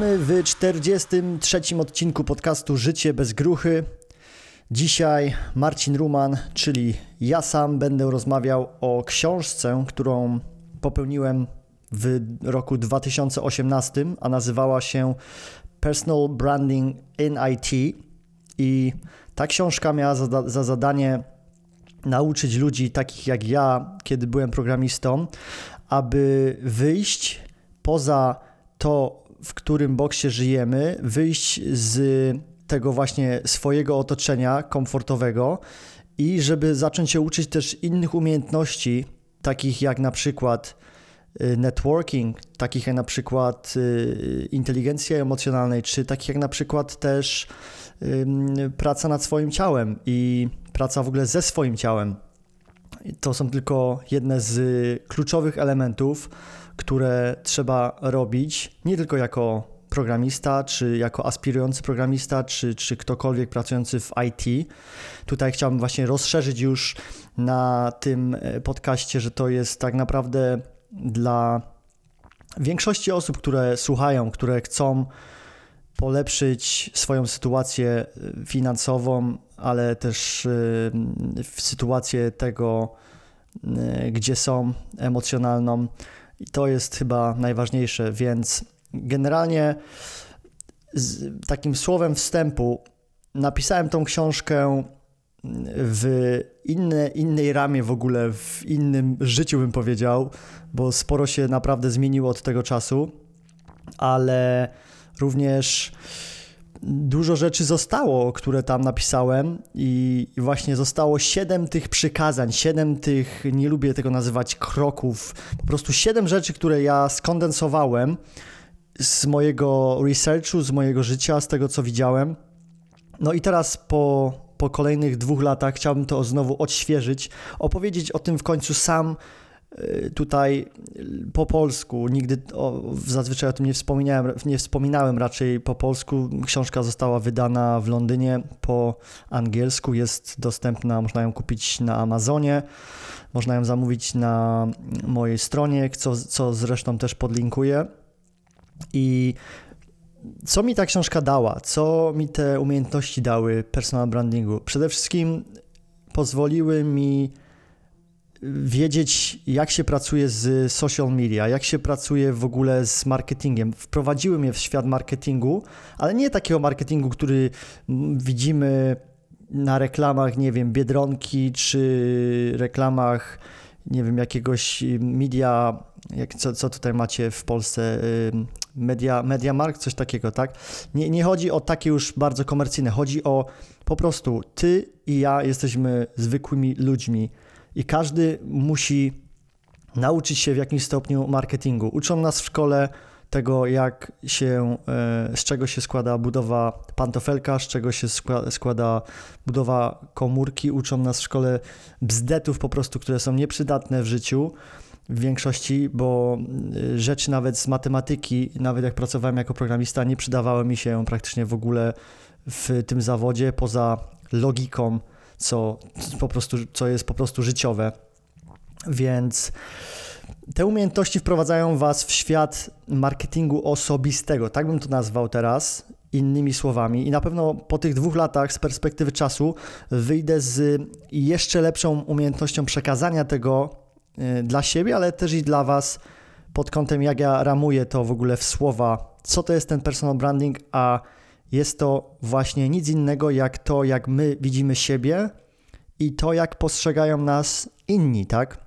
Witamy w 43. odcinku podcastu Życie bez gruchy. Dzisiaj Marcin Ruman, czyli ja sam będę rozmawiał o książce, którą popełniłem w roku 2018, a nazywała się Personal Branding in IT. I ta książka miała za, za zadanie nauczyć ludzi takich jak ja, kiedy byłem programistą, aby wyjść poza to, w którym boksie żyjemy, wyjść z tego właśnie swojego otoczenia komfortowego i żeby zacząć się uczyć też innych umiejętności, takich jak na przykład y, networking, takich jak na przykład y, inteligencja emocjonalnej, czy takich jak na przykład też praca nad swoim ciałem i praca w ogóle ze swoim ciałem. To są tylko jedne z kluczowych elementów, które trzeba robić nie tylko jako programista, czy jako aspirujący programista, czy, czy ktokolwiek pracujący w IT. Tutaj chciałbym właśnie rozszerzyć już na tym e, podcaście, że to jest tak naprawdę dla większości osób, które słuchają, które chcą polepszyć swoją sytuację e, finansową, ale też e, sytuację tego, gdzie są, emocjonalną. I to jest chyba najważniejsze, więc generalnie takim słowem wstępu napisałem tą książkę w inne, innej ramie w ogóle, w innym życiu bym powiedział, bo sporo się naprawdę zmieniło od tego czasu, ale również dużo rzeczy zostało, które tam napisałem i właśnie zostało siedem tych przykazań, siedem tych, nie lubię tego nazywać kroków, po prostu siedem rzeczy, które ja skondensowałem z mojego researchu, z mojego życia, z tego co widziałem. No i teraz po, po kolejnych dwóch latach chciałbym to znowu odświeżyć, opowiedzieć o tym w końcu sam, tutaj po polsku, nigdy o, zazwyczaj o tym nie wspominałem, nie wspominałem raczej po polsku. Książka została wydana w Londynie po angielsku, jest dostępna, można ją kupić na Amazonie, można ją zamówić na mojej stronie, co, co zresztą też podlinkuję. I co mi ta książka dała? Co mi te umiejętności dały personal brandingu? Przede wszystkim pozwoliły mi wiedzieć, jak się pracuje z social media, jak się pracuje w ogóle z marketingiem. Wprowadziły mnie w świat marketingu, ale nie takiego marketingu, który widzimy na reklamach, nie wiem, Biedronki czy reklamach, nie wiem, jakiegoś media, jak, co, co tutaj macie w Polsce, media, media mark, coś takiego, tak? Nie, nie chodzi o takie już bardzo komercyjne, chodzi o po prostu ty i ja jesteśmy zwykłymi ludźmi, i każdy musi nauczyć się w jakimś stopniu marketingu. Uczą nas w szkole tego, jak się, e, z czego się składa budowa pantofelka, z czego się składa budowa komórki. Uczą nas w szkole bzdetów po prostu, które są nieprzydatne w życiu w większości, bo e, rzeczy nawet z matematyki, nawet jak pracowałem jako programista, nie przydawały mi się praktycznie w ogóle w tym zawodzie, poza logiką co, po prostu, co jest po prostu życiowe. Więc te umiejętności wprowadzają Was w świat marketingu osobistego, tak bym to nazwał teraz, innymi słowami. I na pewno po tych dwóch latach z perspektywy czasu wyjdę z jeszcze lepszą umiejętnością przekazania tego y, dla siebie, ale też i dla Was pod kątem, jak ja ramuję to w ogóle w słowa, co to jest ten personal branding, a jest to właśnie nic innego jak to, jak my widzimy siebie i to, jak postrzegają nas inni, tak?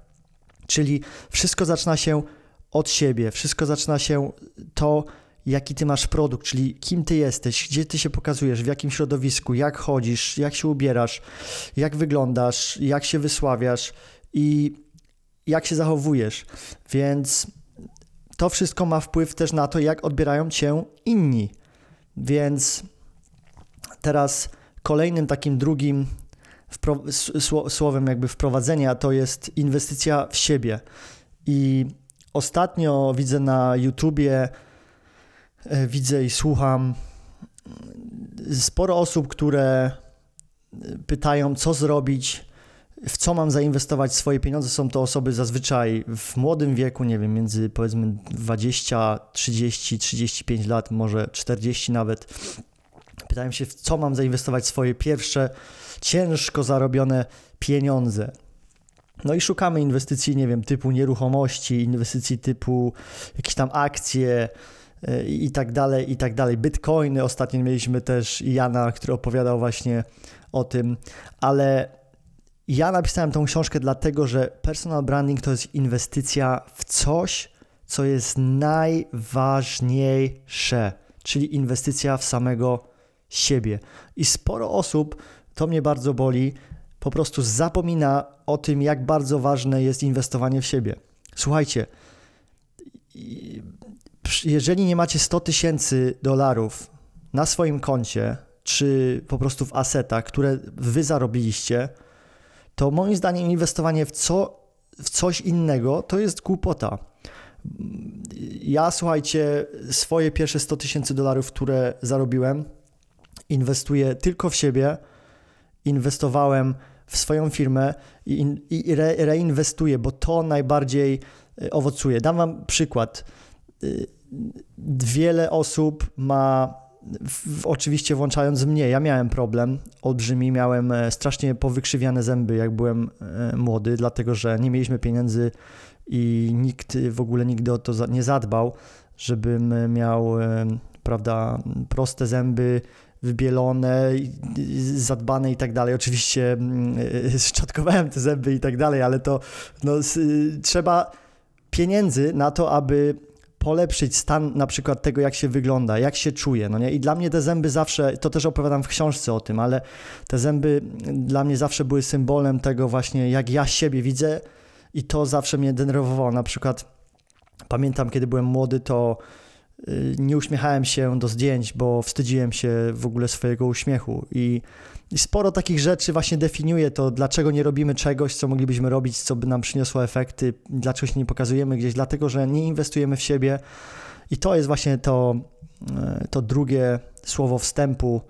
Czyli wszystko zaczyna się od siebie, wszystko zaczyna się to, jaki ty masz produkt, czyli kim ty jesteś, gdzie ty się pokazujesz, w jakim środowisku, jak chodzisz, jak się ubierasz, jak wyglądasz, jak się wysławiasz i jak się zachowujesz. Więc to wszystko ma wpływ też na to, jak odbierają cię inni. Więc teraz kolejnym takim drugim słowem jakby wprowadzenia to jest inwestycja w siebie. I ostatnio widzę na YouTubie, e, widzę i słucham sporo osób, które pytają, co zrobić, w co mam zainwestować swoje pieniądze. Są to osoby zazwyczaj w młodym wieku, nie wiem, między powiedzmy 20, 30, 35 lat, może 40 nawet. Pytają się, w co mam zainwestować swoje pierwsze ciężko zarobione pieniądze. No i szukamy inwestycji, nie wiem, typu nieruchomości, inwestycji typu jakieś tam akcje e, i tak dalej, i tak dalej. Bitcoiny, ostatnio mieliśmy też Jana, który opowiadał właśnie o tym, ale ja napisałem tą książkę dlatego, że personal branding to jest inwestycja w coś, co jest najważniejsze, czyli inwestycja w samego siebie. I sporo osób, to mnie bardzo boli, po prostu zapomina o tym, jak bardzo ważne jest inwestowanie w siebie. Słuchajcie, jeżeli nie macie 100 tysięcy dolarów na swoim koncie, czy po prostu w asetach, które wy zarobiliście, to moim zdaniem inwestowanie w, co, w coś innego to jest głupota. Ja, słuchajcie, swoje pierwsze 100 tysięcy dolarów, które zarobiłem, inwestuję tylko w siebie. Inwestowałem w swoją firmę i, i re, reinwestuję, bo to najbardziej e, owocuje. Dam Wam przykład. E, wiele osób ma w, oczywiście włączając mnie, ja miałem problem olbrzymi, miałem e, strasznie powykrzywiane zęby, jak byłem młody, dlatego że nie mieliśmy pieniędzy i nikt w ogóle nigdy o to nie zadbał, żebym miał, prawda, proste zęby, wybielone, zadbane i tak dalej. Oczywiście mm, szczotkowałem te zęby i tak dalej, ale to no, trzeba pieniędzy na to, aby polepszyć stan na przykład tego, jak się wygląda, jak się czuje, no nie? I dla mnie te zęby zawsze, to też opowiadam w książce o tym, ale te zęby dla mnie zawsze były symbolem tego właśnie, jak ja siebie widzę i to zawsze mnie denerwowało. Na przykład pamiętam, kiedy byłem młody, to Y, nie uśmiechałem się do zdjęć, bo wstydziłem się w ogóle swojego uśmiechu. I, I, sporo takich rzeczy właśnie definiuje to, dlaczego nie robimy czegoś, co moglibyśmy robić, co by nam przyniosło efekty, dlaczego się nie pokazujemy gdzieś, dlatego że nie inwestujemy w siebie. I to jest właśnie to, y, to drugie słowo wstępu,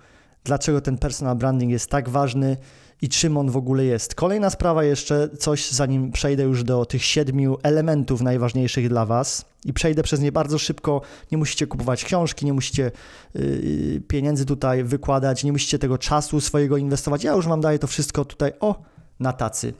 dlaczego ten personal branding jest tak ważny i czym on w ogóle jest. Kolejna sprawa jeszcze, coś zanim przejdę już do tych siedmiu elementów najważniejszych dla Was i przejdę przez nie bardzo szybko. Nie musicie kupować książki, nie musicie yy, pieniędzy tutaj wykładać, nie musicie tego czasu swojego inwestować. Ja już Wam daję to wszystko tutaj o na tacy.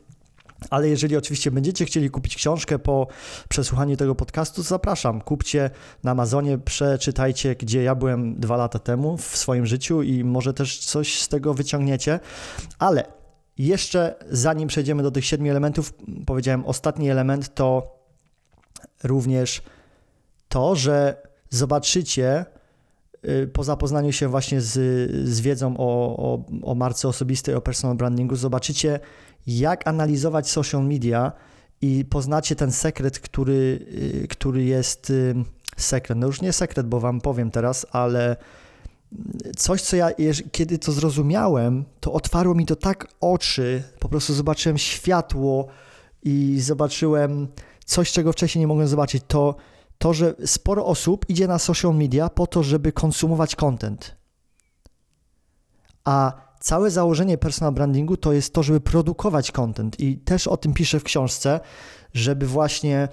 Ale jeżeli oczywiście będziecie chcieli kupić książkę po przesłuchaniu tego podcastu, zapraszam. Kupcie na Amazonie, przeczytajcie, gdzie ja byłem dwa lata temu w swoim życiu i może też coś z tego wyciągniecie. Ale jeszcze zanim przejdziemy do tych siedmiu elementów, powiedziałem, ostatni element to również to, że zobaczycie po zapoznaniu się właśnie z, z wiedzą o, o, o marce osobistej, o personal brandingu, zobaczycie, jak analizować social media i poznacie ten sekret, który, y, który jest y, sekret. No już nie sekret, bo wam powiem teraz, ale coś, co ja, kiedy to zrozumiałem, to otwarło mi to tak oczy, po prostu zobaczyłem światło i zobaczyłem coś, czego wcześniej nie mogłem zobaczyć, to to, że sporo osób idzie na social media po to, żeby konsumować content. A całe założenie personal brandingu to jest to, żeby produkować content i też o tym piszę w książce, żeby właśnie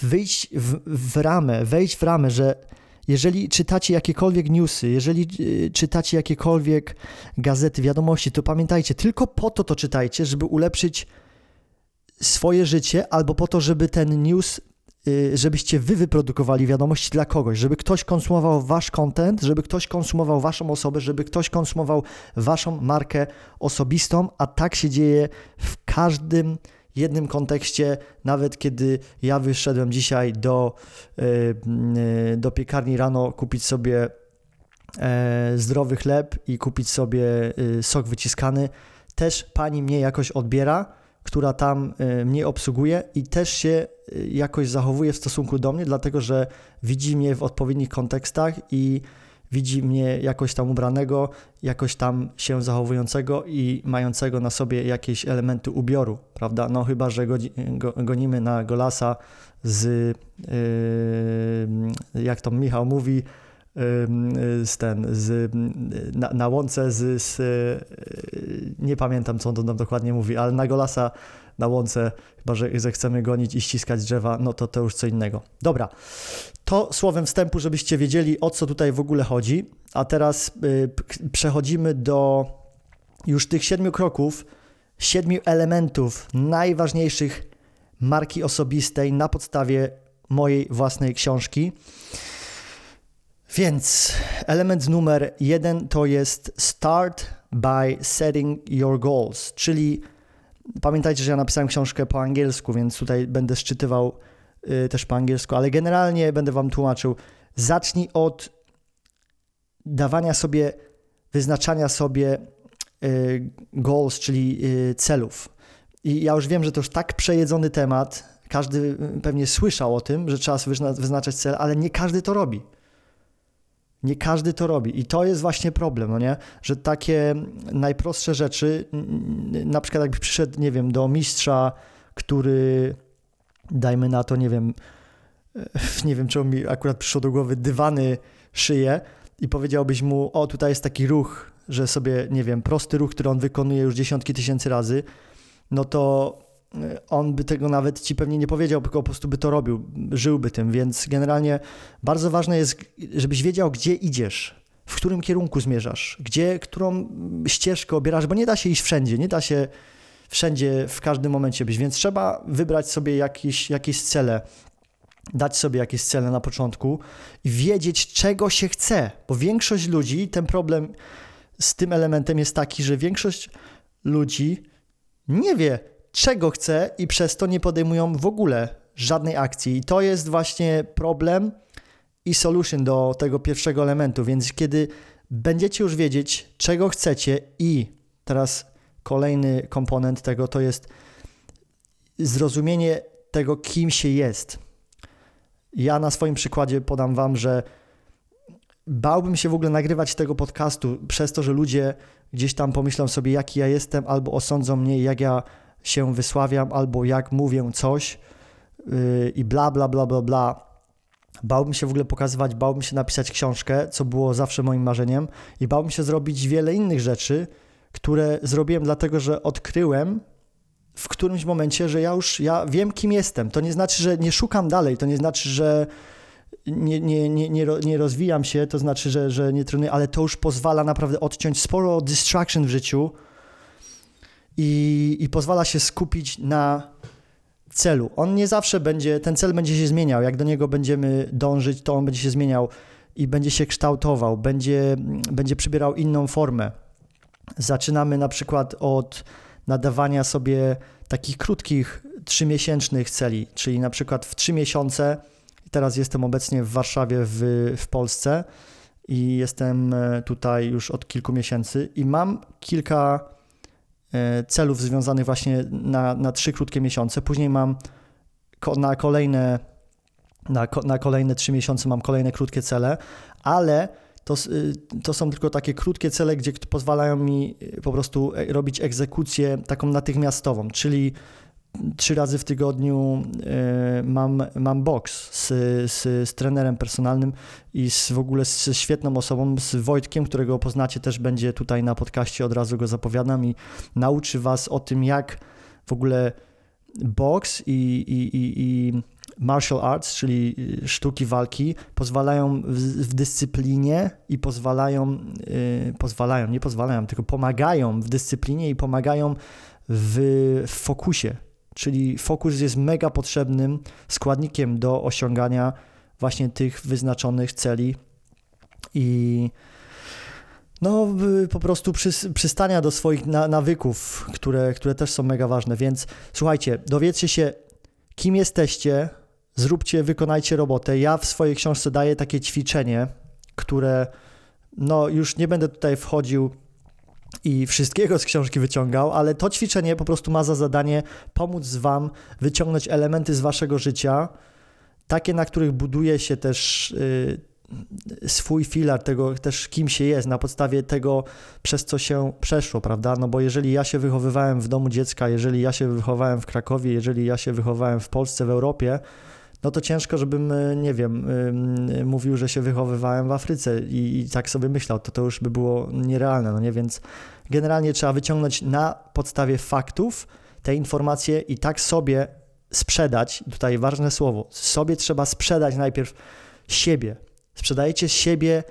wyjść w, w ramę, wejść w ramę, że jeżeli czytacie jakiekolwiek newsy, jeżeli y, czytacie jakiekolwiek gazety, wiadomości, to pamiętajcie, tylko po to to czytajcie, żeby ulepszyć swoje życie, albo po to, żeby ten news żebyście wy wyprodukowali wiadomości dla kogoś, żeby ktoś konsumował wasz content, żeby ktoś konsumował waszą osobę, żeby ktoś konsumował waszą markę osobistą, a tak się dzieje w każdym jednym kontekście, nawet kiedy ja wyszedłem dzisiaj do, y, y, do piekarni rano kupić sobie e, zdrowy chleb i kupić sobie sok wyciskany, też pani mnie jakoś odbiera, która tam mnie obsługuje i też się jakoś zachowuje w stosunku do mnie, dlatego że widzi mnie w odpowiednich kontekstach i widzi mnie jakoś tam ubranego, jakoś tam się zachowującego i mającego na sobie jakieś elementy ubioru, prawda? No chyba, że gonimy na Golasa z, yy, jak to Michał mówi, z ten, z, na, na łące z, z, nie pamiętam co on tam dokładnie mówi, ale na Golasa na łące, chyba że, że chcemy gonić i ściskać drzewa, no to to już co innego. Dobra, to słowem wstępu, żebyście wiedzieli o co tutaj w ogóle chodzi, a teraz y, przechodzimy do już tych siedmiu kroków, siedmiu elementów najważniejszych marki osobistej na podstawie mojej własnej książki. Więc element numer jeden to jest start by setting your goals, czyli pamiętajcie, że ja napisałem książkę po angielsku, więc tutaj będę szczytywał y, też po angielsku, ale generalnie będę wam tłumaczył. Zacznij od dawania sobie, wyznaczania sobie y, goals, czyli y, celów. I ja już wiem, że to już tak przejedzony temat, każdy pewnie słyszał o tym, że trzeba wyznaczać cel, ale nie każdy to robi. Nie każdy to robi i to jest właśnie problem, no nie? że takie najprostsze rzeczy, na przykład jakbyś przyszedł, nie wiem, do mistrza, który, dajmy na to, nie wiem, nie wiem, czemu mi akurat przyszło do głowy, dywany szyje i powiedziałbyś mu, o tutaj jest taki ruch, że sobie, nie wiem, prosty ruch, który on wykonuje już dziesiątki tysięcy razy, no to on by tego nawet ci pewnie nie powiedział, tylko po prostu by to robił, żyłby tym, więc generalnie bardzo ważne jest, żebyś wiedział, gdzie idziesz, w którym kierunku zmierzasz, gdzie, którą ścieżkę obierasz, bo nie da się iść wszędzie, nie da się wszędzie, w każdym momencie być, więc trzeba wybrać sobie jakieś, jakieś cele, dać sobie jakieś cele na początku i wiedzieć, czego się chce, bo większość ludzi, ten problem z tym elementem jest taki, że większość ludzi nie wie, czego chce i przez to nie podejmują w ogóle żadnej akcji. I to jest właśnie problem i solution do tego pierwszego elementu. Więc kiedy będziecie już wiedzieć, czego chcecie i teraz kolejny komponent tego to jest zrozumienie tego, kim się jest. Ja na swoim przykładzie podam Wam, że bałbym się w ogóle nagrywać tego podcastu przez to, że ludzie gdzieś tam pomyślą sobie, jaki ja jestem, albo osądzą mnie, jak ja się wysławiam albo jak mówię coś yy, i bla, bla, bla, bla, bla. Bałbym się w ogóle pokazywać, bałbym się napisać książkę, co było zawsze moim marzeniem i bałbym się zrobić wiele innych rzeczy, które zrobiłem dlatego, że odkryłem w którymś momencie, że ja już ja wiem, kim jestem. To nie znaczy, że nie szukam dalej, to nie znaczy, że nie, nie, nie, nie, nie rozwijam się, to znaczy, że, że nie trenuję, ale to już pozwala naprawdę odciąć sporo distraction w życiu, i, i pozwala się skupić na celu. On nie zawsze będzie, ten cel będzie się zmieniał. Jak do niego będziemy dążyć, to on będzie się zmieniał i będzie się kształtował, będzie, będzie przybierał inną formę. Zaczynamy na przykład od nadawania sobie takich krótkich, trzymiesięcznych celi, czyli na przykład w trzy miesiące, teraz jestem obecnie w Warszawie, w, w Polsce i jestem e, tutaj już od kilku miesięcy i mam kilka celów związanych właśnie na, na trzy krótkie miesiące. Później mam na kolejne, na, na kolejne trzy miesiące mam kolejne krótkie cele, ale to, y, to są tylko takie krótkie cele, gdzie pozwalają mi y, po prostu e, robić egzekucję taką natychmiastową, czyli trzy razy w tygodniu e, mam, mam box z, z, z trenerem personalnym i z, w ogóle z świetną osobą, z Wojtkiem, którego poznacie też będzie tutaj na podcaście, od razu go zapowiadam i nauczy Was o tym, jak w ogóle box i, i, i, i martial arts, czyli sztuki walki, pozwalają w, w dyscyplinie i pozwalają, yy, pozwalają, nie pozwalają, tylko pomagają w dyscyplinie i pomagają w, w fokusie, Czyli fokus jest mega potrzebnym składnikiem do osiągania właśnie tych wyznaczonych celi i no po prostu przystania do swoich nawyków, które, które też są mega ważne. Więc słuchajcie, dowiedzcie się, kim jesteście, zróbcie, wykonajcie robotę. Ja w swojej książce daję takie ćwiczenie, które no już nie będę tutaj wchodził i wszystkiego z książki wyciągał, ale to ćwiczenie po prostu ma za zadanie pomóc Wam wyciągnąć elementy z Waszego życia, takie, na których buduje się też y, swój filar tego też, kim się jest, na podstawie tego, przez co się przeszło, prawda? No bo jeżeli ja się wychowywałem w domu dziecka, jeżeli ja się wychowałem w Krakowie, jeżeli ja się wychowałem w Polsce, w Europie, no to ciężko, żebym, e, nie wiem, mówił, że się wychowywałem w Afryce i, i tak sobie myślał, to to już by było nierealne, no nie, więc generalnie trzeba wyciągnąć na podstawie faktów te informacje i tak sobie sprzedać, tutaj ważne słowo, sobie trzeba sprzedać najpierw siebie. Sprzedajecie siebie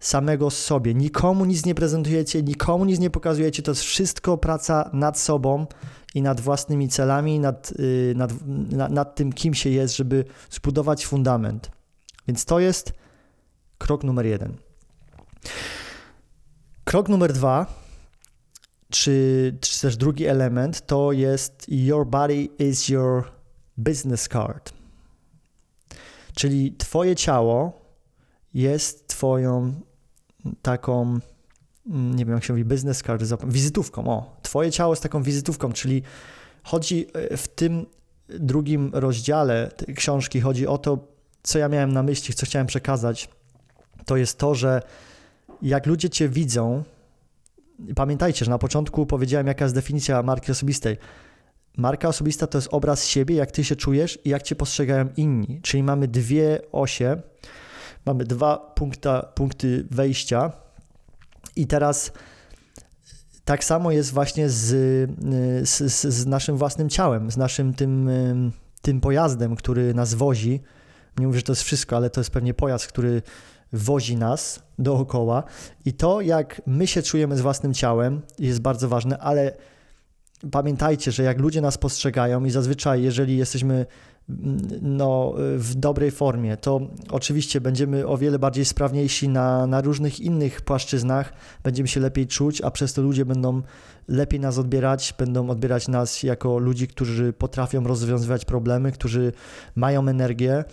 samego sobie. Nikomu nic nie prezentujecie, nikomu nic nie pokazujecie. To jest wszystko praca nad sobą i nad własnymi celami, nad, yy, nad, nad, tym, kim się jest, żeby zbudować fundament. Więc to jest krok numer jeden. Krok numer dwa, czy, czy też drugi element, to jest Your body is your business card. Czyli Twoje ciało jest Twoją taką, nie wiem jak się mówi, business card, wizytówką. O, Twoje ciało jest taką wizytówką, czyli chodzi e, w tym drugim rozdziale książki, chodzi o to, co ja miałem na myśli, co chciałem przekazać. To jest to, że jak ludzie Cię widzą, pamiętajcie, że na początku powiedziałem, jaka jest definicja marki osobistej. Marka osobista to jest obraz siebie, jak ty się czujesz i jak cię postrzegają inni. Czyli mamy dwie osie, mamy dwa punkta, punkty wejścia i teraz tak samo jest właśnie z, z, z naszym własnym ciałem, z naszym tym, tym pojazdem, który nas wozi. Nie mówię, że to jest wszystko, ale to jest pewnie pojazd, który wozi nas dookoła i to, jak my się czujemy z własnym ciałem, jest bardzo ważne, ale pamiętajcie, że jak ludzie nas postrzegają i zazwyczaj, jeżeli jesteśmy no, w dobrej formie, to oczywiście będziemy o wiele bardziej sprawniejsi na, na różnych innych płaszczyznach, będziemy się lepiej czuć, a przez to ludzie będą lepiej nas odbierać, będą odbierać nas jako ludzi, którzy potrafią rozwiązywać problemy, którzy mają energię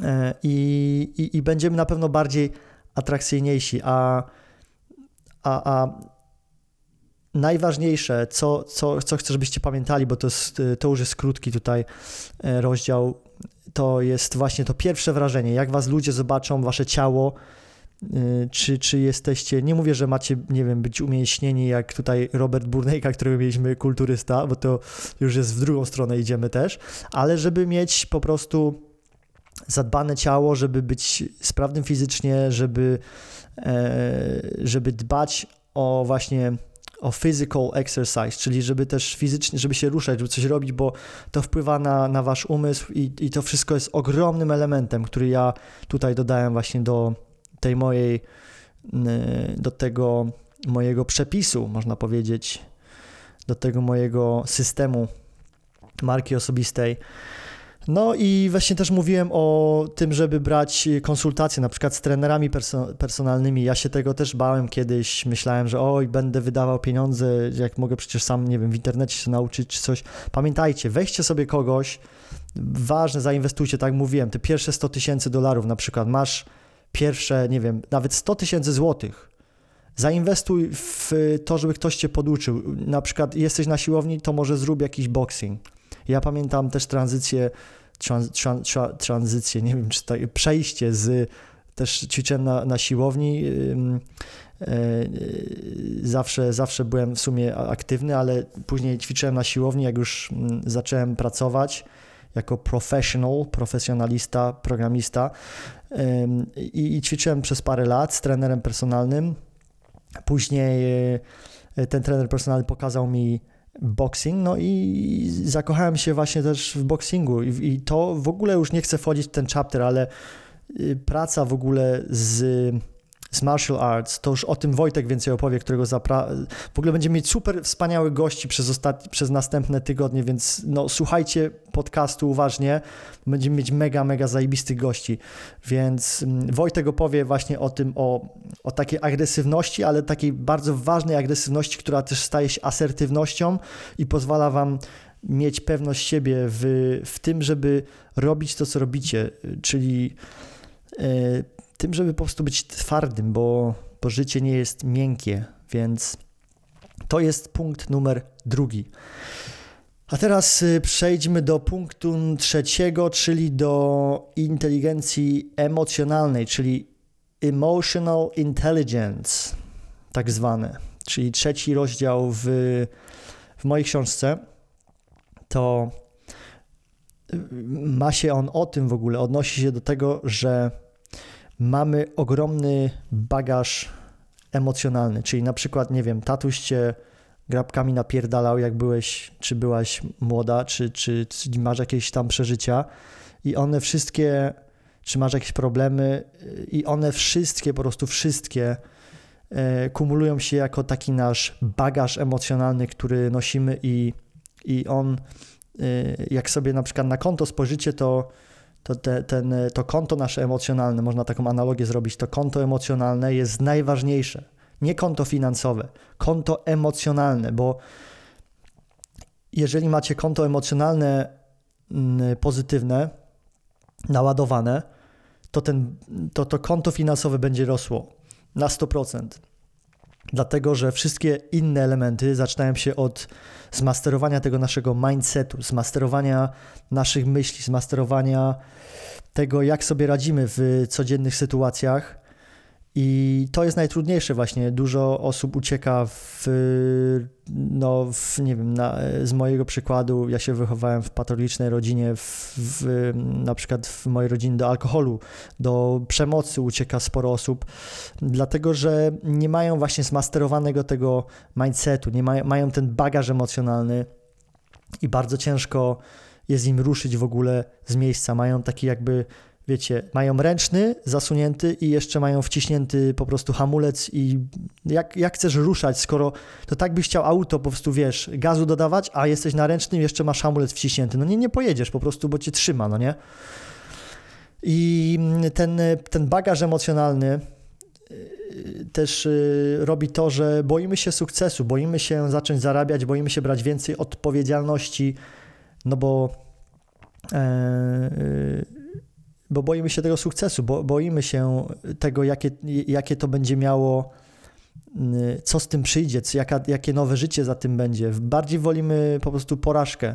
e, i, i, i będziemy na pewno bardziej atrakcyjniejsi, a, a, a najważniejsze, co, co, co chcę, żebyście pamiętali, bo to, jest, to już jest krótki tutaj e, rozdział, to jest właśnie to pierwsze wrażenie, jak was ludzie zobaczą, wasze ciało, e, czy, czy jesteście, nie mówię, że macie, nie wiem, być umięśnieni jak tutaj Robert Burnejka, którego mieliśmy kulturysta, bo to już jest w drugą stronę idziemy też, ale żeby mieć po prostu zadbane ciało, żeby być sprawnym fizycznie, żeby, e, żeby dbać o właśnie o physical exercise, czyli żeby też fizycznie, żeby się ruszać, żeby coś robić, bo to wpływa na, na wasz umysł i, i to wszystko jest ogromnym elementem, który ja tutaj dodałem właśnie do tej mojej, do tego mojego przepisu, można powiedzieć, do tego mojego systemu marki osobistej. No i właśnie też mówiłem o tym, żeby brać konsultacje na przykład z trenerami perso personalnymi. Ja się tego też bałem kiedyś. Myślałem, że oj, będę wydawał pieniądze, jak mogę przecież sam, nie wiem, w internecie się nauczyć czy coś. Pamiętajcie, weźcie sobie kogoś, ważne, zainwestujcie, tak mówiłem, te pierwsze 100 tysięcy dolarów na przykład, masz pierwsze, nie wiem, nawet 100 tysięcy złotych. Zainwestuj w to, żeby ktoś cię poduczył. Na przykład jesteś na siłowni, to może zrób jakiś boxing ja pamiętam też tranzycję, trans, tranzycję, nie wiem czy to przejście z, też ćwiczyłem na, na siłowni, e, zawsze, zawsze byłem w sumie aktywny, ale później ćwiczyłem na siłowni, jak już zacząłem pracować jako professional, profesjonalista, programista i, i ćwiczyłem przez parę lat z trenerem personalnym. Później e, ten trener personalny pokazał mi boxing, no i zakochałem się właśnie też w boxingu. I, i to w ogóle już nie chcę wchodzić w ten chapter, ale y, praca w ogóle z z martial arts, to już o tym Wojtek więcej opowie, którego zapra... W ogóle będziemy mieć super wspaniałych gości przez, ostat... przez następne tygodnie, więc no, słuchajcie podcastu uważnie, będziemy mieć mega, mega zajebistych gości, więc mm, Wojtek opowie właśnie o tym, o, o takiej agresywności, ale takiej bardzo ważnej agresywności, która też staje się asertywnością i pozwala wam mieć pewność siebie w, w tym, żeby robić to, co robicie, czyli yy, tym, żeby po prostu być twardym, bo, bo życie nie jest miękkie, więc to jest punkt numer drugi. A teraz y, przejdźmy do punktu trzeciego, czyli do inteligencji emocjonalnej, czyli emotional intelligence, tak zwane. Czyli trzeci rozdział w, w mojej książce to ma się on o tym w ogóle, odnosi się do tego, że mamy ogromny bagaż emocjonalny, czyli na przykład, nie wiem, tatuś cię grabkami napierdalał, jak byłeś, czy byłaś młoda, czy, czy, czy masz jakieś tam przeżycia i one wszystkie, czy masz jakieś problemy i one wszystkie, po prostu wszystkie e, kumulują się jako taki nasz bagaż emocjonalny, który nosimy i, i on, e, jak sobie na przykład na konto spojrzycie, to to, te, ten, to konto nasze emocjonalne, można taką analogię zrobić, to konto emocjonalne jest najważniejsze. Nie konto finansowe, konto emocjonalne, bo jeżeli macie konto emocjonalne mm, pozytywne, naładowane, to, ten, to to konto finansowe będzie rosło na 100%. Dlatego, że wszystkie inne elementy zaczynają się od zmasterowania tego naszego mindsetu, zmasterowania naszych myśli, zmasterowania tego, jak sobie radzimy w codziennych sytuacjach. I to jest najtrudniejsze właśnie. Dużo osób ucieka w, no, w, nie wiem, na, z mojego przykładu, ja się wychowałem w patologicznej rodzinie, w, w, na przykład w mojej rodzinie do alkoholu, do przemocy ucieka sporo osób, dlatego, że nie mają właśnie zmasterowanego tego mindsetu, nie mają, mają ten bagaż emocjonalny i bardzo ciężko jest im ruszyć w ogóle z miejsca. Mają taki jakby wiecie, mają ręczny zasunięty i jeszcze mają wciśnięty po prostu hamulec i jak, jak chcesz ruszać, skoro to tak byś chciał auto po prostu, wiesz, gazu dodawać, a jesteś na ręcznym, jeszcze masz hamulec wciśnięty. No nie, nie pojedziesz po prostu, bo cię trzyma, no nie? I ten, ten bagaż emocjonalny y, też y, robi to, że boimy się sukcesu, boimy się zacząć zarabiać, boimy się brać więcej odpowiedzialności, no bo e, y, bo boimy się tego sukcesu, bo boimy się tego, jakie, jakie to będzie miało, y, co z tym przyjdzie, co, jaka, jakie nowe życie za tym będzie. Bardziej wolimy po prostu porażkę,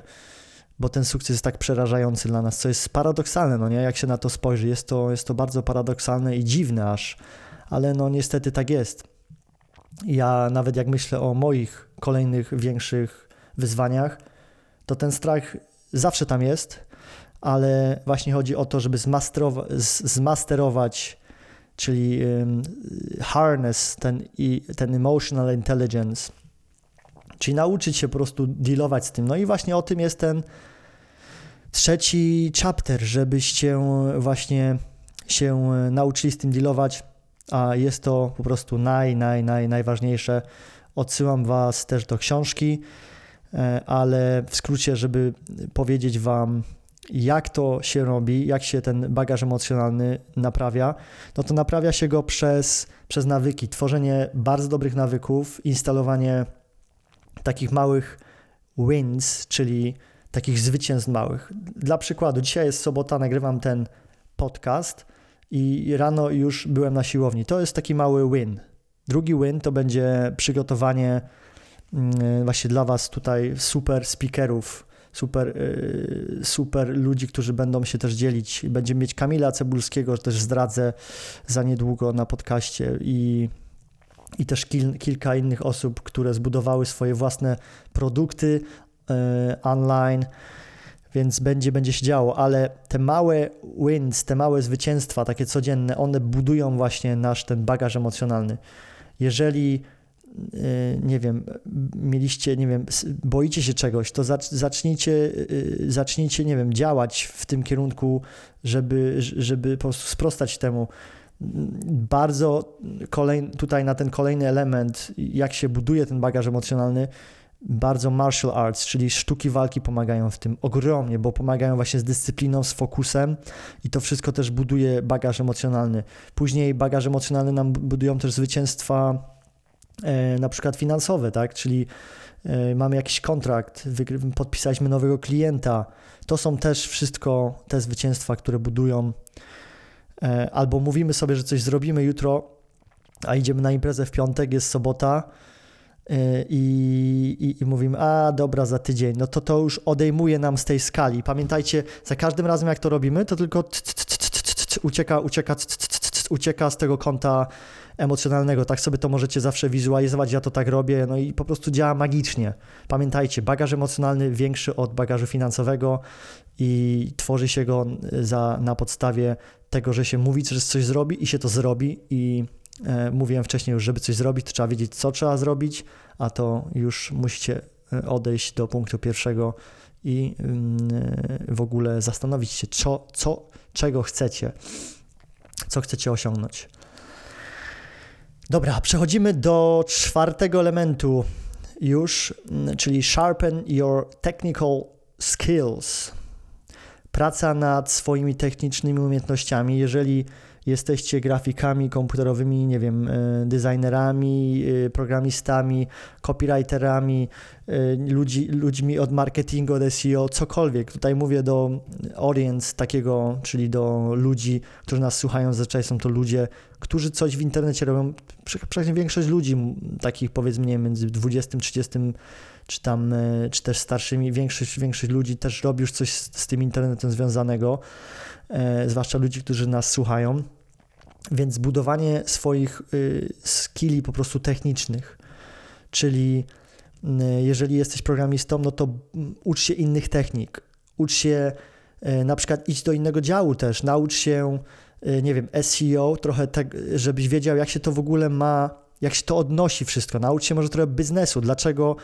bo ten sukces jest tak przerażający dla nas, co jest paradoksalne, no nie? Jak się na to spojrzy, jest to, jest to bardzo paradoksalne i dziwne aż, ale no niestety tak jest. Ja nawet jak myślę o moich kolejnych większych wyzwaniach, to ten strach zawsze tam jest, ale właśnie chodzi o to, żeby zmasterować, czyli harness ten, ten emotional intelligence, czyli nauczyć się po prostu dealować z tym. No i właśnie o tym jest ten trzeci chapter, żebyście właśnie się nauczyli z tym dealować, a jest to po prostu naj, naj, naj, najważniejsze. Odsyłam Was też do książki, e, ale w skrócie, żeby powiedzieć Wam, jak to się robi, jak się ten bagaż emocjonalny naprawia, no to naprawia się go przez, przez nawyki, tworzenie bardzo dobrych nawyków, instalowanie takich małych wins, czyli takich zwycięstw małych. Dla przykładu, dzisiaj jest sobota, nagrywam ten podcast i rano już byłem na siłowni. To jest taki mały win. Drugi win to będzie przygotowanie mm, właśnie dla Was tutaj super speakerów, super, y, super ludzi, którzy będą się też dzielić. Będziemy mieć Kamila Cebulskiego, też zdradzę za niedługo na podcaście i i też kil, kilka innych osób, które zbudowały swoje własne produkty y, online, więc będzie, będzie się działo, ale te małe wins, te małe zwycięstwa, takie codzienne, one budują właśnie nasz ten bagaż emocjonalny. Jeżeli nie wiem, mieliście, nie wiem, boicie się czegoś, to zacznijcie, y, zacznijcie, nie wiem, działać w tym kierunku, żeby, żeby po prostu sprostać temu. Bardzo kolej, tutaj na ten kolejny element, jak się buduje ten bagaż emocjonalny, bardzo martial arts, czyli sztuki walki pomagają w tym ogromnie, bo pomagają właśnie z dyscypliną, z fokusem i to wszystko też buduje bagaż emocjonalny. Później bagaż emocjonalny nam budują też zwycięstwa na przykład finansowe, tak? Czyli e, mamy jakiś kontrakt, podpisaliśmy nowego klienta. To są też wszystko te zwycięstwa, które budują. E, albo mówimy sobie, że coś zrobimy jutro, a idziemy na imprezę w piątek, jest sobota i, i, i mówimy, a dobra, za tydzień. No to to już odejmuje nam z tej skali. Pamiętajcie, za każdym razem jak to robimy, to tylko ucieka, ucieka ucieka z tego kąta emocjonalnego. Tak sobie to możecie zawsze wizualizować, ja to tak robię, no i po prostu działa magicznie. Pamiętajcie, bagaż emocjonalny większy od bagażu finansowego i tworzy się go za, na podstawie tego, że się mówi, że coś zrobi i się to zrobi i e, mówiłem wcześniej już, żeby coś zrobić, to trzeba wiedzieć, co trzeba zrobić, a to już musicie e, odejść do punktu pierwszego i yy, w ogóle zastanowić się, co, co, czego chcecie, co chcecie osiągnąć. Dobra, przechodzimy do czwartego elementu już, mm, czyli sharpen your technical skills. Praca nad swoimi technicznymi umiejętnościami. Jeżeli jesteście grafikami komputerowymi, nie wiem, e, designerami, e, programistami, copywriterami, e, ludzi, ludźmi od marketingu, od SEO, cokolwiek. Tutaj mówię do audience takiego, czyli do ludzi, którzy nas słuchają, zazwyczaj są to ludzie, którzy coś w internecie robią. Przecież większość ludzi, takich powiedzmy, nie między 20, 30 czy tam, czy też starszymi, większość, większość ludzi też robi już coś z, z tym internetem związanego, e, zwłaszcza ludzi, którzy nas słuchają. Więc budowanie swoich y, skilli po prostu technicznych, czyli y, jeżeli jesteś programistą, no to ucz się innych technik, ucz się y, na przykład idź do innego działu też, naucz się, nie wiem, SEO, trochę tak, żebyś wiedział, jak się to w ogóle ma, jak się to odnosi wszystko. Naucz się może trochę biznesu, dlaczego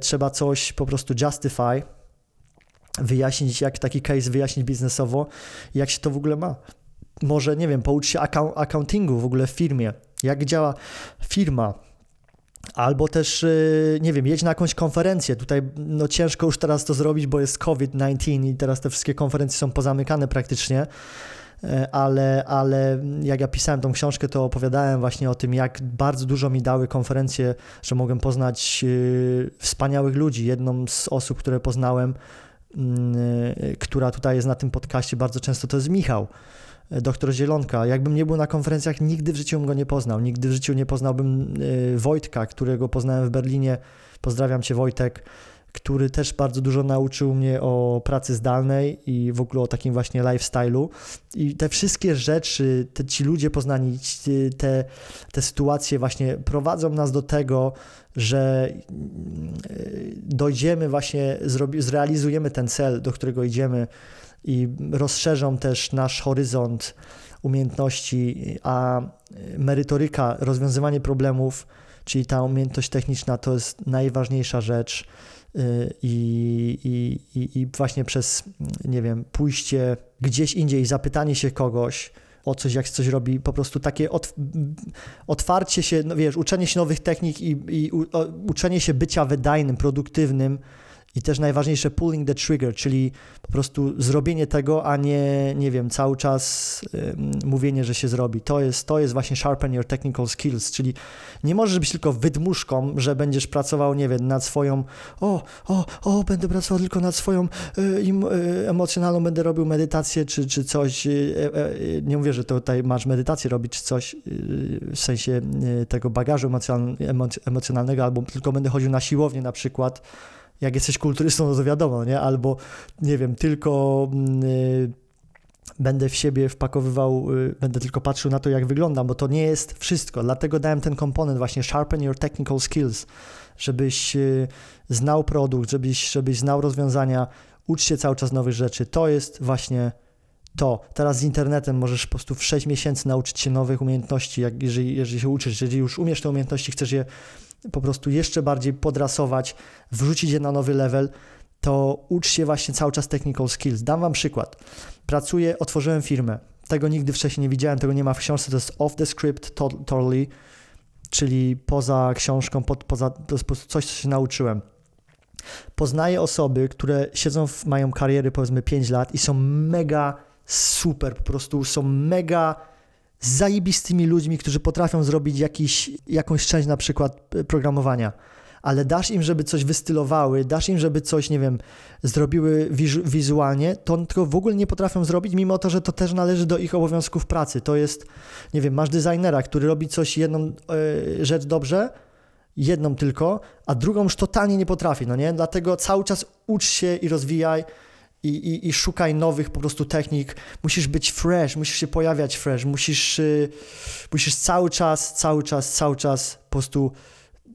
trzeba coś po prostu justify, wyjaśnić, jak taki case wyjaśnić biznesowo, jak się to w ogóle ma może, nie wiem, poucz się accountingu w ogóle w firmie, jak działa firma, Albo też, y, nie wiem, jedź na jakąś konferencję. Tutaj no, ciężko już teraz to zrobić, bo jest COVID-19 i teraz te wszystkie konferencje są pozamykane praktycznie. E, ale, ale jak ja pisałem tą książkę, to opowiadałem właśnie o tym, jak bardzo dużo mi dały konferencje, że mogłem poznać y, wspaniałych ludzi. Jedną z osób, które poznałem, mm, y, która tutaj jest na tym podcaście bardzo często, to jest Michał doktor Zielonka. Jakbym nie był na konferencjach, nigdy w życiu bym go nie poznał. Nigdy w życiu nie poznałbym y, Wojtka, którego poznałem w Berlinie. Pozdrawiam cię, Wojtek, który też bardzo dużo nauczył mnie o pracy zdalnej i w ogóle o takim właśnie lifestyle'u. I te wszystkie rzeczy, te, ci ludzie poznani, te, te sytuacje właśnie prowadzą nas do tego, że y, dojdziemy właśnie, zrealizujemy ten cel, do którego idziemy i rozszerzą też nasz horyzont umiejętności, a merytoryka, rozwiązywanie problemów, czyli ta umiejętność techniczna to jest najważniejsza rzecz. Y, I, i, I właśnie przez, nie wiem, pójście gdzieś indziej, zapytanie się kogoś, o coś, jak coś robi, po prostu takie otwarcie się, no wiesz, uczenie się nowych technik i, i u, uczenie się bycia wydajnym, produktywnym, i też najważniejsze, pulling the trigger, czyli po prostu zrobienie tego, a nie, nie wiem, cały czas y, mówienie, że się zrobi. To jest, to jest właśnie sharpen your technical skills, czyli nie możesz być tylko wydmuszką, że będziesz pracował, nie wiem, nad swoją, o, o, o, będę pracował tylko nad swoją y, y, emocjonalną, będę robił medytację czy, czy coś. E, nie mówię, że tutaj masz medytację robić, czy coś w sensie tego bagażu emocjonalnego, albo tylko będę chodził na siłownię na przykład jak jesteś kulturystą, no to wiadomo, nie? Albo, nie wiem, tylko y, będę w siebie wpakowywał, y, będę tylko patrzył na to, jak wyglądam, bo to nie jest wszystko. Dlatego dałem ten komponent właśnie sharpen your technical skills, żebyś y, znał produkt, żebyś, żebyś znał rozwiązania, ucz się cały czas nowych rzeczy. To jest właśnie to. Teraz z internetem możesz po prostu w 6 miesięcy nauczyć się nowych umiejętności, jak, jeżeli, jeżeli się uczysz, jeżeli już umiesz te umiejętności, chcesz je po prostu jeszcze bardziej podrasować, wrzucić je na nowy level, to ucz się właśnie cały czas technical skills. Dam Wam przykład. Pracuję, otworzyłem firmę. Tego nigdy wcześniej nie widziałem, tego nie ma w książce, to jest off the script totally, czyli poza książką, pod, poza, to jest po prostu coś, co się nauczyłem. Poznaję osoby, które siedzą, w, mają kariery powiedzmy 5 lat i są mega super, po prostu są mega z zajebistymi ludźmi, którzy potrafią zrobić jakiś, jakąś część na przykład e, programowania, ale dasz im, żeby coś wystylowały, dasz im, żeby coś, nie wiem, zrobiły wizualnie, to tylko w ogóle nie potrafią zrobić, mimo to, że to też należy do ich obowiązków pracy. To jest, nie wiem, masz designera, który robi coś, jedną y, rzecz dobrze, jedną tylko, a drugą już totalnie nie potrafi, no nie? Dlatego cały czas ucz się i rozwijaj i, i, i szukaj nowych po prostu technik. Musisz być fresh, musisz się pojawiać fresh, musisz, y, musisz cały czas, cały czas, cały czas po prostu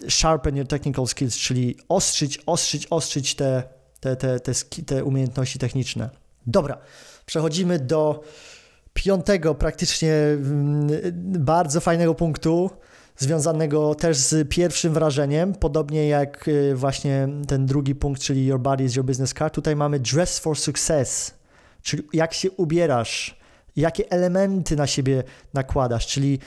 sharpen your technical skills, czyli ostrzyć, ostrzyć, ostrzyć te, te, te, te, te umiejętności techniczne. Dobra, przechodzimy do piątego, praktycznie mm, bardzo fajnego punktu, związanego też z pierwszym wrażeniem, podobnie jak y, właśnie ten drugi punkt, czyli Your Body is Your Business Card. Tutaj mamy Dress for Success, czyli jak się ubierasz, jakie elementy na siebie nakładasz, czyli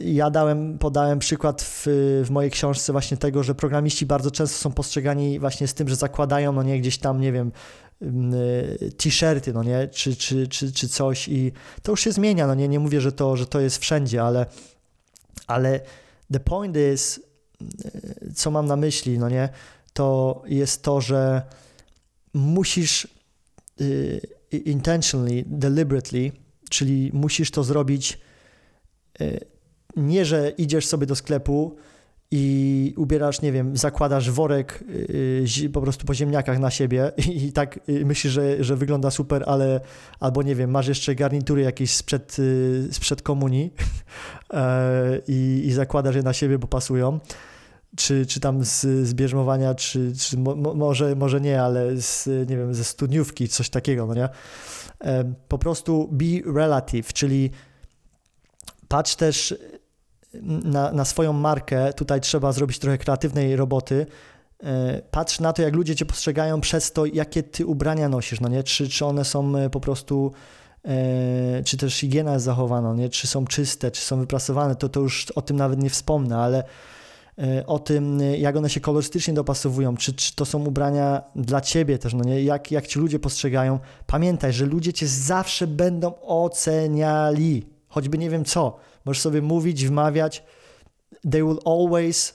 ja dałem, podałem przykład w, w mojej książce właśnie tego, że programiści bardzo często są postrzegani właśnie z tym, że zakładają, no nie, gdzieś tam, nie wiem, t-shirty, no nie, czy, czy, czy, czy coś i to już się zmienia, no nie, nie mówię, że to, że to jest wszędzie, ale ale the point is, co mam na myśli, no nie, to jest to, że musisz y, intentionally, deliberately, czyli musisz to zrobić y, nie, że idziesz sobie do sklepu i ubierasz, nie wiem, zakładasz worek yy, po prostu po ziemniakach na siebie i, tak yy, myślisz, że, że wygląda super, ale albo nie wiem, masz jeszcze garnitury jakieś sprzed, yy, sprzed komunii i, i zakładasz je na siebie, bo pasują czy, czy tam z, z bierzmowania, czy, czy mo, może, może nie, ale z, nie wiem, ze studniówki, coś takiego, no nie? Po prostu be relative, czyli patrz też na, na swoją markę, tutaj trzeba zrobić trochę kreatywnej roboty. E, patrz na to, jak ludzie cię postrzegają przez to, jakie ty ubrania nosisz, no nie? Czy, czy one są e, po prostu, e, czy też higiena jest zachowana, nie? Czy są czyste, czy są wyprasowane, to, to już o tym nawet nie wspomnę, ale o tym, jak one się kolorystycznie dopasowują, czy, czy to są ubrania dla ciebie też, no nie? Jak, jak ci ludzie postrzegają. Pamiętaj, że ludzie cię zawsze będą oceniali, choćby nie wiem co. Możesz sobie mówić, wmawiać. They will always,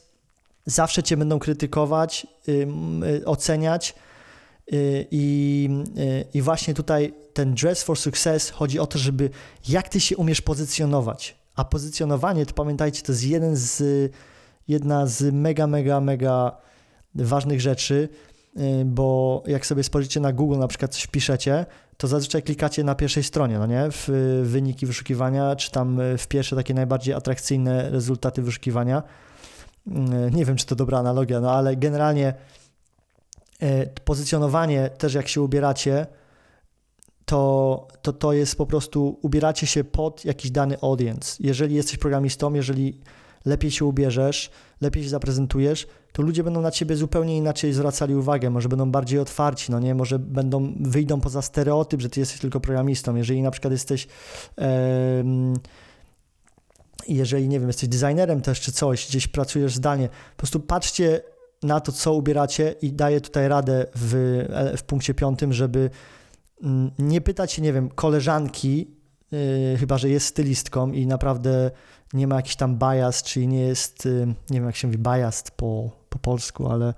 zawsze cię będą krytykować, yy, oceniać. Y, I, y, I właśnie tutaj ten dress for success chodzi o to, żeby jak ty się umiesz pozycjonować. A pozycjonowanie, to pamiętajcie, to jest jeden z, jedna z mega, mega, mega ważnych rzeczy, y, bo jak sobie spojrzycie na Google, na przykład coś wpiszecie, to zazwyczaj klikacie na pierwszej stronie, no nie? W wyniki wyszukiwania, czy tam w pierwsze takie najbardziej atrakcyjne rezultaty wyszukiwania. Mm, nie wiem, czy to dobra analogia, no ale generalnie e, pozycjonowanie też jak się ubieracie, to, to to jest po prostu ubieracie się pod jakiś dany audience. Jeżeli jesteś programistą, jeżeli lepiej się ubierzesz, lepiej się zaprezentujesz, to ludzie będą na ciebie zupełnie inaczej zwracali uwagę, może będą bardziej otwarci, no nie, może będą, wyjdą poza stereotyp, że ty jesteś tylko programistą. Jeżeli na przykład jesteś jeżeli, nie wiem, jesteś designerem też czy coś, gdzieś pracujesz zdalnie, po prostu patrzcie na to, co ubieracie i daję tutaj radę w, w punkcie piątym, żeby mm, nie pytać się, nie wiem, koleżanki, yy, chyba, że jest stylistką i naprawdę nie ma jakiś tam bias, czyli nie jest, yy, nie wiem jak się mówi bias po, po polsku, ale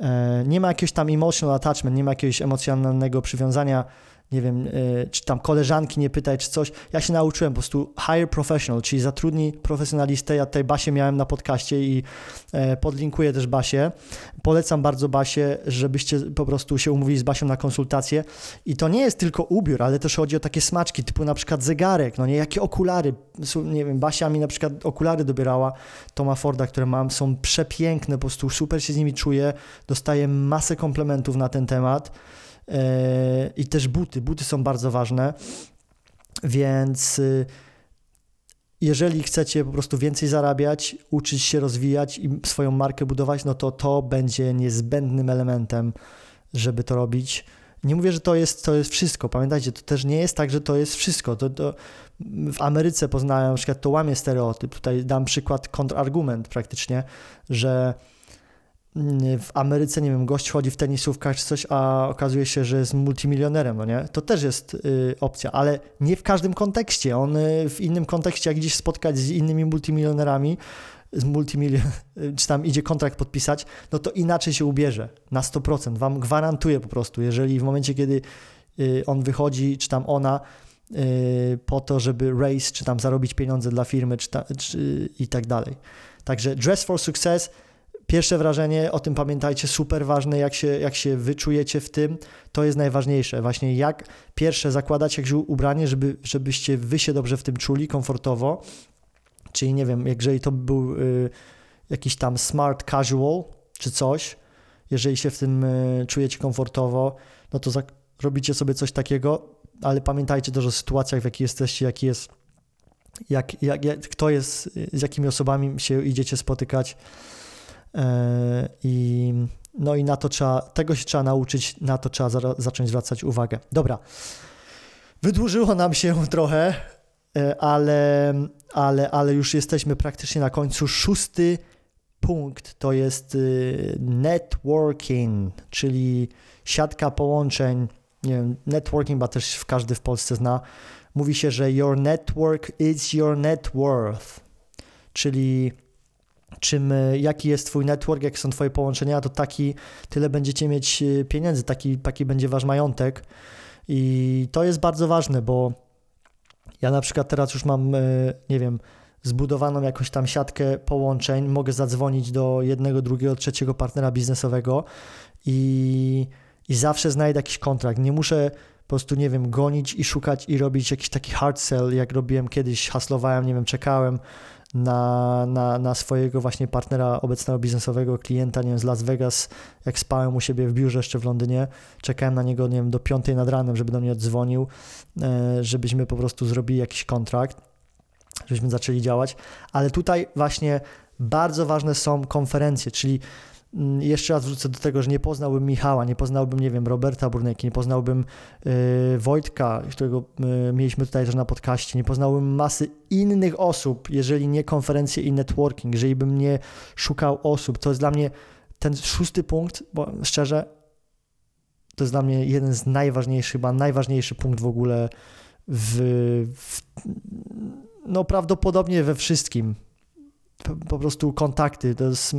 yy, nie ma jakiegoś tam emotional attachment, nie ma jakiegoś emocjonalnego przywiązania nie wiem, e, czy tam koleżanki nie pytaj, czy coś. Ja się nauczyłem po prostu hire professional, czyli zatrudnij profesjonalistę. Ja tutaj Basię miałem na podcaście i e, podlinkuję też Basię. Polecam bardzo Basię, żebyście po prostu się umówili z Basią na konsultację. I to nie jest tylko ubiór, ale też chodzi o takie smaczki, typu na przykład zegarek, no nie, jakie okulary. Nie wiem, Basia mi na przykład okulary dobierała Toma Forda, które mam, są przepiękne, po prostu super się z nimi czuję, dostaję masę komplementów na ten temat. E, i też buty. Buty są bardzo ważne, więc y, jeżeli chcecie po prostu więcej zarabiać, uczyć się rozwijać i swoją markę budować, no to to będzie niezbędnym elementem, żeby to robić. Nie mówię, że to jest, to jest wszystko. Pamiętajcie, to też nie jest tak, że to jest wszystko. To, to w Ameryce poznałem, na przykład to łamie stereotyp. Tutaj dam przykład, kontrargument praktycznie, że w Ameryce, nie wiem, gość chodzi w tenisówkach czy coś, a okazuje się, że jest multimilionerem, no nie? To też jest y, opcja, ale nie w każdym kontekście. On y, w innym kontekście, jak gdzieś spotkać z innymi multimilionerami, z multimilion, czy tam idzie kontrakt podpisać, no to inaczej się ubierze, na 100%. Wam gwarantuję po prostu, jeżeli w momencie, kiedy y, on wychodzi, czy tam ona, y, po to, żeby race, czy tam zarobić pieniądze dla firmy, czy, ta, czy i tak dalej. Także Dress for Success Pierwsze wrażenie, o tym pamiętajcie, super ważne, jak się, jak się wyczujecie w tym, to jest najważniejsze. Właśnie jak pierwsze zakładać jakieś ubranie, żeby, żebyście wy się dobrze w tym czuli, komfortowo. Czyli nie wiem, jeżeli to był y, jakiś tam smart casual czy coś, jeżeli się w tym y, czujecie komfortowo, no to robicie sobie coś takiego, ale pamiętajcie też o sytuacjach, w jakich jesteście, jaki jest, jak, jak, jak, kto jest, z jakimi osobami się idziecie spotykać I, no i na to trzeba, tego się trzeba nauczyć, na to trzeba za, zacząć zwracać uwagę. Dobra, wydłużyło nam się trochę, e, ale, ale, ale już jesteśmy praktycznie na końcu. Szósty punkt to jest y, networking, czyli siatka połączeń. Nie wiem, networking, bo też każdy w Polsce zna. Mówi się, że your network is your net worth, czyli czym, e, jaki jest Twój network, jakie są Twoje połączenia, to taki, tyle będziecie mieć e, pieniędzy, taki, taki będzie Wasz majątek. I to jest bardzo ważne, bo ja na przykład teraz już mam, e, nie wiem, zbudowaną jakąś tam siatkę połączeń, mogę zadzwonić do jednego, drugiego, trzeciego partnera biznesowego i, i zawsze znajdę jakiś kontrakt. Nie muszę po prostu, nie wiem, gonić i szukać i robić jakiś taki hard sell, jak robiłem kiedyś, haslowałem, nie wiem, czekałem na, na, na swojego właśnie partnera obecnego biznesowego, klienta, nie wiem, z Las Vegas, jak spałem u siebie w biurze jeszcze w Londynie, czekałem na niego, nie wiem, do piątej nad ranem, żeby do mnie dzwonił, e, żebyśmy po prostu zrobili jakiś kontrakt, żebyśmy zaczęli działać, ale tutaj właśnie bardzo ważne są konferencje, czyli jeszcze raz wrócę do tego, że nie poznałbym Michała, nie poznałbym, nie wiem, Roberta Burneki, nie poznałbym y, Wojtka, którego y, mieliśmy tutaj też na podcaście, nie poznałbym masy innych osób, jeżeli nie konferencje i networking, jeżeli bym nie szukał osób. To jest dla mnie ten szósty punkt, bo szczerze, to jest dla mnie jeden z najważniejszych, chyba najważniejszy punkt w ogóle w, w no prawdopodobnie we wszystkim. Po, po prostu kontakty, to jest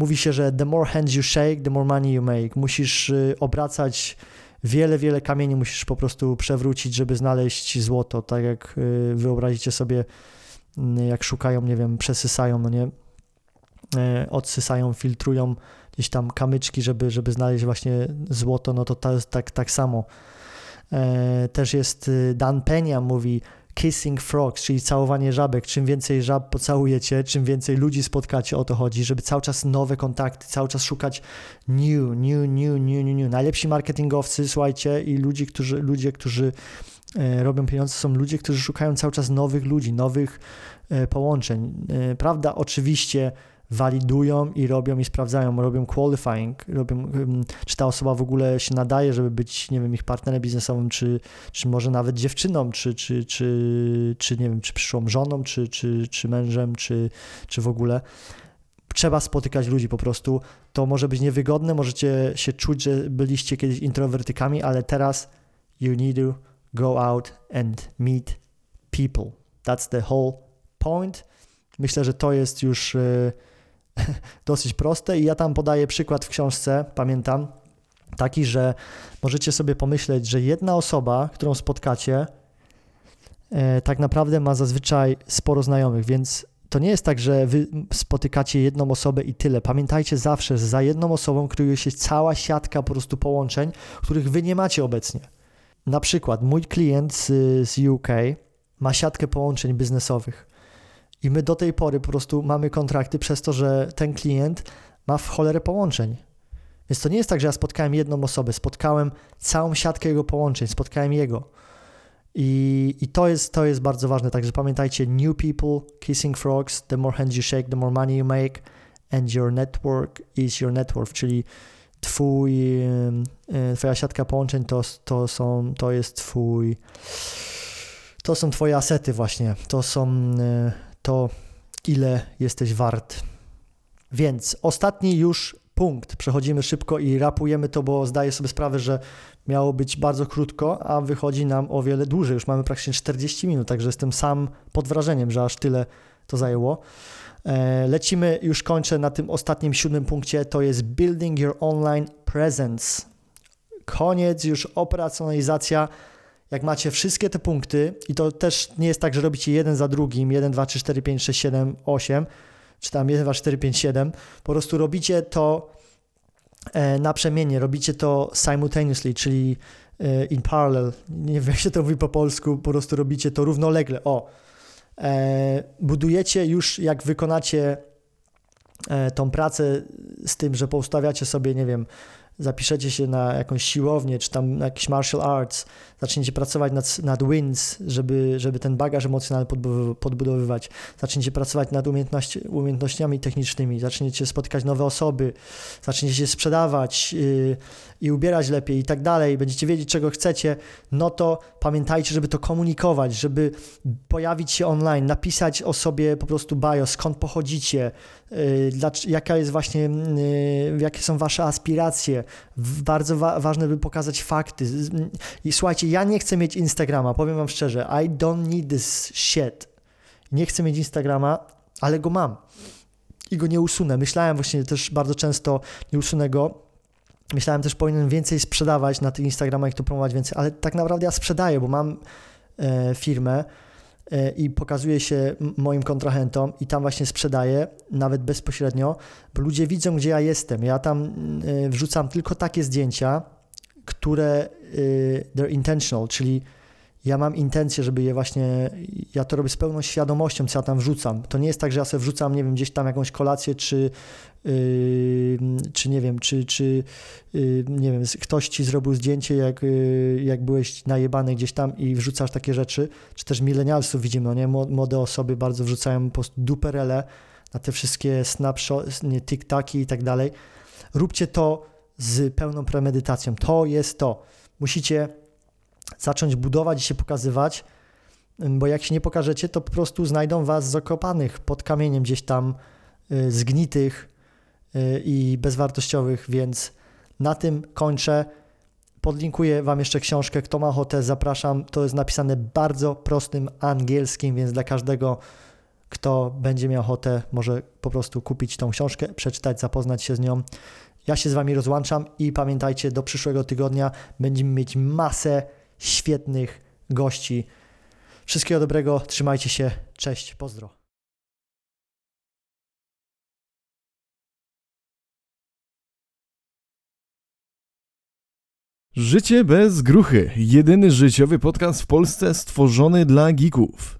Mówi się, że the more hands you shake, the more money you make. Musisz y, obracać wiele, wiele kamieni, musisz po prostu przewrócić, żeby znaleźć złoto. Tak jak y, wyobrazicie sobie, y, jak szukają, nie wiem, przesysają, no nie, odsysają, filtrują gdzieś tam kamyczki, żeby, żeby znaleźć właśnie złoto, no to to jest tak, tak samo. Też jest Dan Penia mówi, kissing frogs, czyli całowanie żabek. Czym więcej żab pocałujecie, czym więcej ludzi spotkacie, o to chodzi, żeby cały czas nowe kontakty, cały czas szukać new, new, new, new, new, new. Najlepsi marketingowcy, słuchajcie, i ludzi, którzy, ludzie, którzy e, robią pieniądze, są ludzie, którzy szukają cały czas nowych ludzi, nowych e, połączeń. E, prawda, oczywiście walidują i robią i sprawdzają, robią qualifying, robią, czy ta osoba w ogóle się nadaje, żeby być, nie wiem, ich partnerem biznesowym, czy, czy może nawet dziewczyną, czy, czy, czy, czy nie wiem, czy przyszłą żoną, czy, czy, czy mężem, czy, czy w ogóle. Trzeba spotykać ludzi po prostu. To może być niewygodne, możecie się czuć, że byliście kiedyś introwertykami, ale teraz you need to go out and meet people. That's the whole point. Myślę, że to jest już y, dosyć proste i ja tam podaję przykład w książce, pamiętam, taki, że możecie sobie pomyśleć, że jedna osoba, którą spotkacie, e, tak naprawdę ma zazwyczaj sporo znajomych, więc to nie jest tak, że wy spotykacie jedną osobę i tyle. Pamiętajcie zawsze, że za jedną osobą kryje się cała siatka po prostu połączeń, których wy nie macie obecnie. Na przykład mój klient z, z UK ma siatkę połączeń biznesowych. I my do tej pory po prostu mamy kontrakty przez to, że ten klient ma w cholerę połączeń. Więc to nie jest tak, że ja spotkałem jedną osobę, spotkałem całą siatkę jego połączeń, spotkałem jego. I, i to, jest, to jest bardzo ważne. Także pamiętajcie, new people, kissing frogs, the more hands you shake, the more money you make, and your network is your network, czyli twój, e, twoja siatka połączeń to, to, są, to jest twój, to są twoje asety właśnie, to są e, to ile jesteś wart. Więc ostatni już punkt. Przechodzimy szybko i rapujemy to, bo zdaję sobie sprawę, że miało być bardzo krótko, a wychodzi nam o wiele dłużej. Już mamy praktycznie 40 minut, także jestem sam pod wrażeniem, że aż tyle to zajęło. E, lecimy, już kończę na tym ostatnim siódmym punkcie, to jest Building Your Online Presence. Koniec, już operacjonalizacja jak macie wszystkie te punkty, i to też nie jest tak, że robicie jeden za drugim, 1, 2, 3, 4, 5, 6, 7, 8, czy tam 1, 2, 4, 5, 7. Po prostu robicie to e, naprzemiennie, robicie to simultaneously, czyli e, in parallel. Nie wiem, jak się to mówi po polsku, po prostu robicie to równolegle. O, e, budujecie już, jak wykonacie tą pracę z tym, że poustawiacie sobie, nie wiem, zapiszecie się na jakąś siłownię, czy tam na jakiś martial arts, zaczniecie pracować nad, nad wins, żeby, żeby ten bagaż emocjonalny podbudowywać, zaczniecie pracować nad umiejętności, umiejętnościami technicznymi, zaczniecie spotykać nowe osoby, zaczniecie się sprzedawać yy, i ubierać lepiej i tak dalej, będziecie wiedzieć, czego chcecie, no to pamiętajcie, żeby to komunikować, żeby pojawić się online, napisać o sobie po prostu bio, skąd pochodzicie, jaka jest właśnie, yy, jakie są wasze aspiracje. Bardzo wa ważne, by pokazać fakty. I słuchajcie, ja nie chcę mieć Instagrama, powiem wam szczerze, I don't need this shit. Nie chcę mieć Instagrama, ale go mam i go nie usunę. Myślałem właśnie też bardzo często, nie usunę go. Myślałem też, powinienem więcej sprzedawać na tych Instagramach, to promować więcej, ale tak naprawdę ja sprzedaję, bo mam e, firmę i pokazuję się moim kontrahentom i tam właśnie sprzedaję, nawet bezpośrednio, bo ludzie widzą, gdzie ja jestem. Ja tam e, wrzucam tylko takie zdjęcia, które y, they're intentional, czyli ja mam intencję, żeby je właśnie, ja to robię z pełną świadomością, co ja tam wrzucam. To nie jest tak, że ja sobie wrzucam, nie wiem, gdzieś tam jakąś kolację, czy, yy, czy nie wiem, czy, czy yy, nie wiem, ktoś ci zrobił zdjęcie, jak, yy, jak byłeś najebany gdzieś tam i wrzucasz takie rzeczy, czy też milenialsów widzimy, no nie, młode osoby bardzo wrzucają po prostu duperele na te wszystkie snapshoty, TikToki i tak dalej. Róbcie to z pełną premedytacją. To jest to. Musicie zacząć budować i się pokazywać, bo jak się nie pokażecie, to po prostu znajdą was zakopanych pod kamieniem gdzieś tam, y, zgnitych y, i bezwartościowych, więc na tym kończę. Podlinkuję Wam jeszcze książkę. Kto ma ochotę, zapraszam. To jest napisane bardzo prostym angielskim, więc dla każdego, kto będzie miał ochotę, może po prostu kupić tą książkę, przeczytać, zapoznać się z nią. Ja się z Wami rozłączam i pamiętajcie, do przyszłego tygodnia będziemy mieć masę świetnych gości. Wszystkiego dobrego, trzymajcie się, cześć, pozdro. Życie bez gruchy. Jedyny życiowy podcast w Polsce stworzony dla geeków.